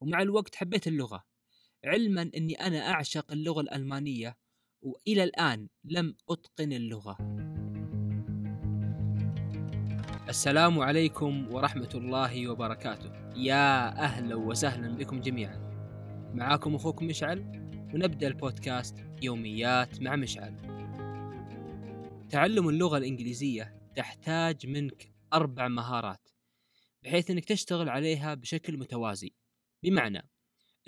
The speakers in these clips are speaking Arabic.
ومع الوقت حبيت اللغة. علما أني أنا أعشق اللغة الألمانية وإلى الآن لم أتقن اللغة. السلام عليكم ورحمة الله وبركاته. يا أهلا وسهلا بكم جميعا. معاكم أخوكم مشعل ونبدأ البودكاست يوميات مع مشعل. تعلم اللغة الإنجليزية تحتاج منك أربع مهارات بحيث أنك تشتغل عليها بشكل متوازي. بمعنى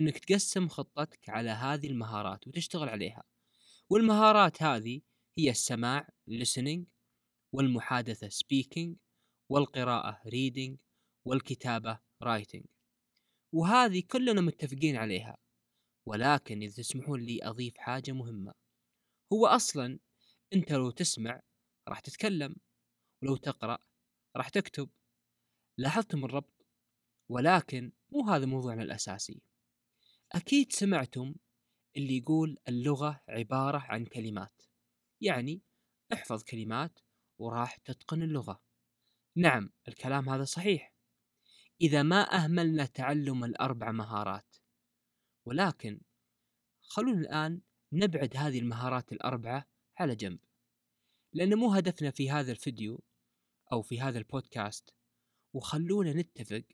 أنك تقسم خطتك على هذه المهارات وتشتغل عليها. والمهارات هذه هي السماع listening والمحادثة speaking والقراءة reading والكتابة writing. وهذه كلنا متفقين عليها ولكن إذا تسمحون لي أضيف حاجة مهمة. هو أصلا أنت لو تسمع راح تتكلم ولو تقرأ راح تكتب. لاحظتم الربط؟ ولكن مو هذا موضوعنا الأساسي. أكيد سمعتم اللي يقول اللغة عبارة عن كلمات. يعني احفظ كلمات وراح تتقن اللغة. نعم الكلام هذا صحيح. إذا ما أهملنا تعلم الأربع مهارات. ولكن خلونا الآن نبعد هذه المهارات الأربعة على جنب. لأن مو هدفنا في هذا الفيديو أو في هذا البودكاست وخلونا نتفق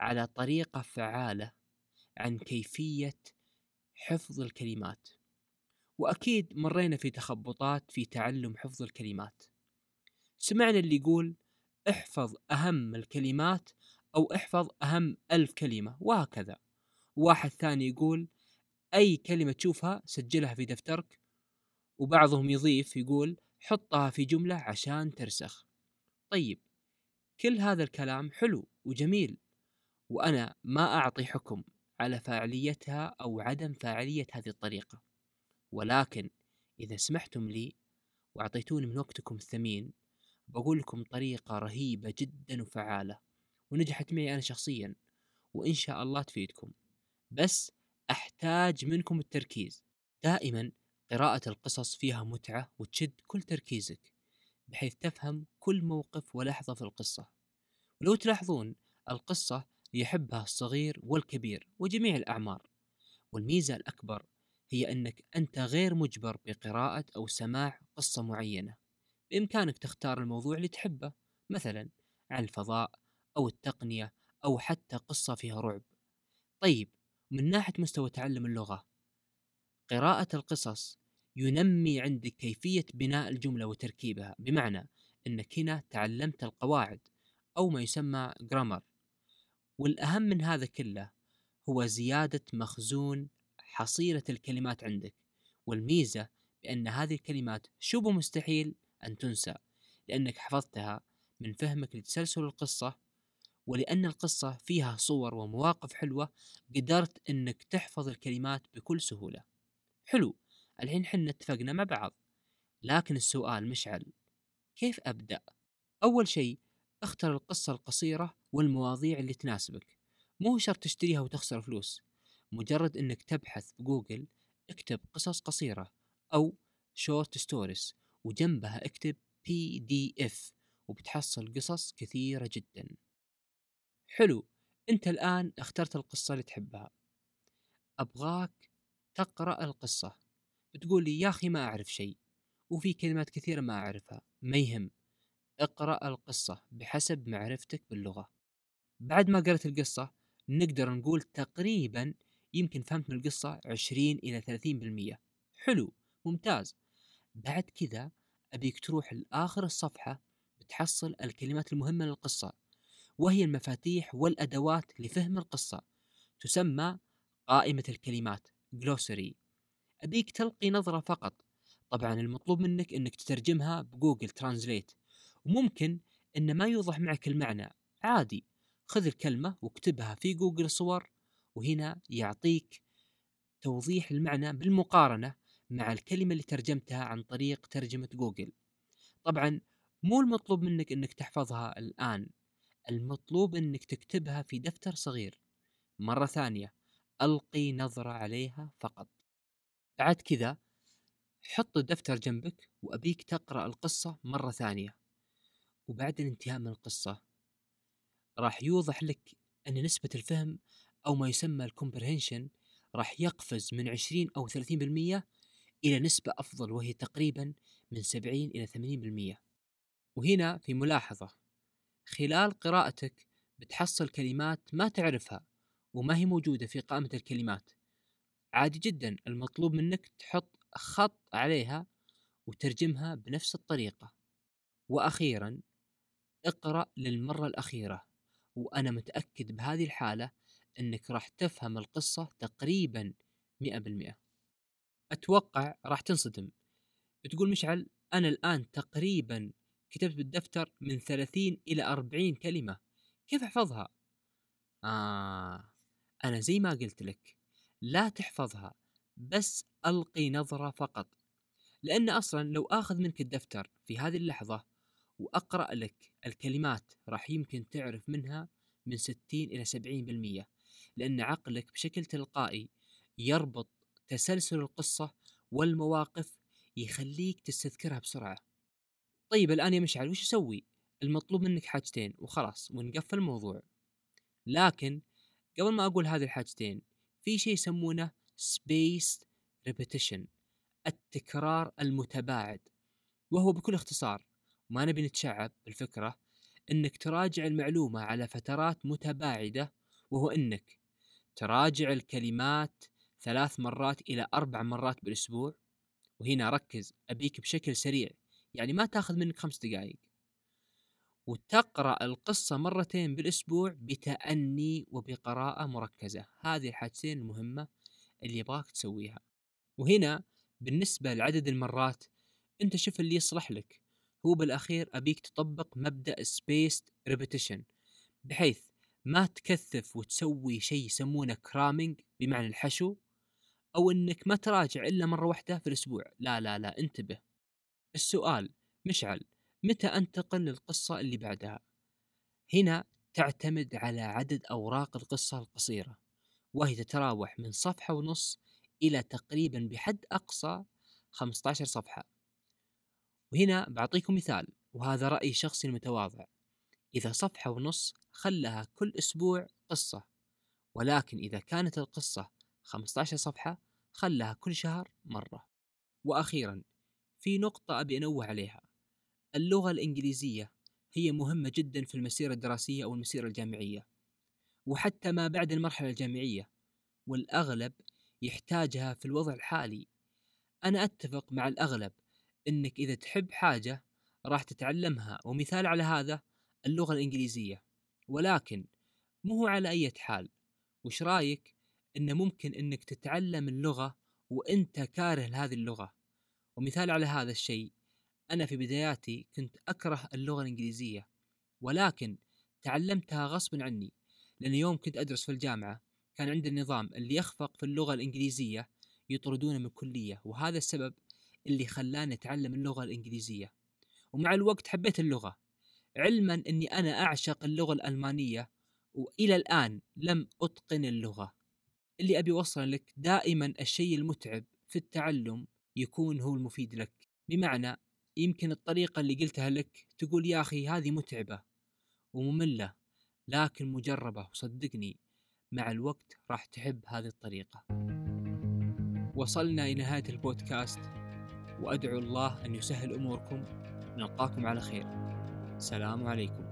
على طريقة فعالة عن كيفية حفظ الكلمات. وأكيد مرينا في تخبطات في تعلم حفظ الكلمات. سمعنا اللي يقول احفظ أهم الكلمات أو احفظ أهم ألف كلمة وهكذا. واحد ثاني يقول أي كلمة تشوفها سجلها في دفترك. وبعضهم يضيف يقول حطها في جملة عشان ترسخ. طيب كل هذا الكلام حلو وجميل وأنا ما أعطي حكم على فاعليتها أو عدم فاعلية هذه الطريقة. ولكن إذا سمحتم لي وأعطيتوني من وقتكم الثمين بقول لكم طريقة رهيبة جدا وفعالة ونجحت معي أنا شخصيا وإن شاء الله تفيدكم. بس أحتاج منكم التركيز. دائما قراءة القصص فيها متعة وتشد كل تركيزك بحيث تفهم كل موقف ولحظة في القصة. ولو تلاحظون القصة يحبها الصغير والكبير وجميع الأعمار. والميزة الأكبر هي أنك أنت غير مجبر بقراءة أو سماع قصة معينة. بإمكانك تختار الموضوع اللي تحبه مثلا عن الفضاء أو التقنية أو حتى قصة فيها رعب. طيب من ناحية مستوى تعلم اللغة قراءة القصص ينمي عندك كيفية بناء الجملة وتركيبها. بمعنى أنك هنا تعلمت القواعد أو ما يسمى جرامر والأهم من هذا كله هو زيادة مخزون حصيلة الكلمات عندك والميزة بأن هذه الكلمات شبه مستحيل أن تنسى لأنك حفظتها من فهمك لتسلسل القصة ولأن القصة فيها صور ومواقف حلوة قدرت أنك تحفظ الكلمات بكل سهولة حلو الحين حنا اتفقنا مع بعض لكن السؤال مشعل كيف أبدأ؟ أول شيء أختر القصة القصيرة والمواضيع اللي تناسبك. مو شرط تشتريها وتخسر فلوس. مجرد إنك تبحث بجوجل اكتب قصص قصيرة أو short stories وجنبها اكتب PDF وبتحصل قصص كثيرة جدا. حلو أنت الآن اخترت القصة اللي تحبها. أبغاك تقرأ القصة. بتقول لي يا أخي ما أعرف شيء. وفي كلمات كثيرة ما أعرفها. ما يهم. اقرأ القصة بحسب معرفتك باللغة. بعد ما قرأت القصة نقدر نقول تقريبا يمكن فهمت من القصة 20 إلى 30% حلو ممتاز. بعد كذا أبيك تروح لآخر الصفحة بتحصل الكلمات المهمة للقصة وهي المفاتيح والأدوات لفهم القصة تسمى قائمة الكلمات glossary. أبيك تلقي نظرة فقط. طبعا المطلوب منك أنك تترجمها بجوجل ترانزليت وممكن أن ما يوضح معك المعنى عادي. خذ الكلمة واكتبها في جوجل صور وهنا يعطيك توضيح المعنى بالمقارنة مع الكلمة اللي ترجمتها عن طريق ترجمة جوجل. طبعا مو المطلوب منك إنك تحفظها الآن المطلوب إنك تكتبها في دفتر صغير. مرة ثانية ألقي نظرة عليها فقط. بعد كذا حط الدفتر جنبك وأبيك تقرأ القصة مرة ثانية. وبعد الانتهاء من القصة راح يوضح لك أن نسبة الفهم أو ما يسمى الكومبرهنشن راح يقفز من 20 أو 30% إلى نسبة أفضل وهي تقريبا من 70 إلى 80% وهنا في ملاحظة خلال قراءتك بتحصل كلمات ما تعرفها وما هي موجودة في قائمة الكلمات. عادي جدا المطلوب منك تحط خط عليها وترجمها بنفس الطريقة. وأخيرا اقرأ للمرة الأخيرة. وأنا متأكد بهذه الحالة أنك راح تفهم القصة تقريبا مئة بالمئة. أتوقع راح تنصدم. بتقول مشعل أنا الآن تقريبا كتبت بالدفتر من 30 إلى 40 كلمة. كيف أحفظها؟ آه أنا زي ما قلت لك لا تحفظها بس ألقي نظرة فقط. لأن أصلا لو آخذ منك الدفتر في هذه اللحظة وأقرأ لك الكلمات راح يمكن تعرف منها من 60 إلى 70% لأن عقلك بشكل تلقائي يربط تسلسل القصة والمواقف يخليك تستذكرها بسرعة طيب الآن يا مشعل وش أسوي؟ المطلوب منك حاجتين وخلاص ونقفل الموضوع لكن قبل ما أقول هذه الحاجتين في شيء يسمونه spaced repetition التكرار المتباعد وهو بكل اختصار ما نبي نتشعب بالفكرة إنك تراجع المعلومة على فترات متباعدة وهو إنك تراجع الكلمات ثلاث مرات إلى أربع مرات بالأسبوع. وهنا ركز أبيك بشكل سريع يعني ما تاخذ منك خمس دقائق وتقرأ القصة مرتين بالأسبوع بتأني وبقراءة مركزة. هذه الحاجتين المهمة اللي يبغاك تسويها. وهنا بالنسبة لعدد المرات أنت شوف اللي يصلح لك. هو بالأخير أبيك تطبق مبدأ spaced repetition بحيث ما تكثف وتسوي شيء يسمونه كرامينج بمعنى الحشو أو أنك ما تراجع إلا مرة واحدة في الأسبوع. لا لا لا انتبه. السؤال مشعل متى أنتقل للقصة اللي بعدها؟ هنا تعتمد على عدد أوراق القصة القصيرة وهي تتراوح من صفحة ونص إلى تقريبا بحد أقصى 15 صفحة. وهنا بعطيكم مثال وهذا رأي شخصي متواضع. إذا صفحة ونص خلها كل أسبوع قصة ولكن إذا كانت القصة 15 صفحة خلها كل شهر مرة. وأخيرا في نقطة أبي أنوه عليها. اللغة الإنجليزية هي مهمة جدا في المسيرة الدراسية أو المسيرة الجامعية. وحتى ما بعد المرحلة الجامعية والأغلب يحتاجها في الوضع الحالي. أنا أتفق مع الأغلب أنك إذا تحب حاجة راح تتعلمها. ومثال على هذا اللغة الإنجليزية. ولكن مو على أي حال. وش رأيك أنه ممكن أنك تتعلم اللغة وأنت كاره لهذه اللغة؟ ومثال على هذا الشيء أنا في بداياتي كنت أكره اللغة الإنجليزية. ولكن تعلمتها غصبا عني. لأن يوم كنت أدرس في الجامعة كان عندنا النظام اللي يخفق في اللغة الإنجليزية يطردونه من الكلية. وهذا السبب اللي خلاني أتعلم اللغة الإنجليزية. ومع الوقت حبيت اللغة. علما أني أنا أعشق اللغة الألمانية وإلى الآن لم أتقن اللغة. اللي أبي أوصل لك دائما الشيء المتعب في التعلم يكون هو المفيد لك. بمعنى يمكن الطريقة اللي قلتها لك تقول يا أخي هذه متعبة ومملة لكن مجربة وصدقني مع الوقت راح تحب هذه الطريقة. وصلنا إلى نهاية البودكاست. وأدعو الله أن يسهل أموركم. نلقاكم على خير. سلام عليكم.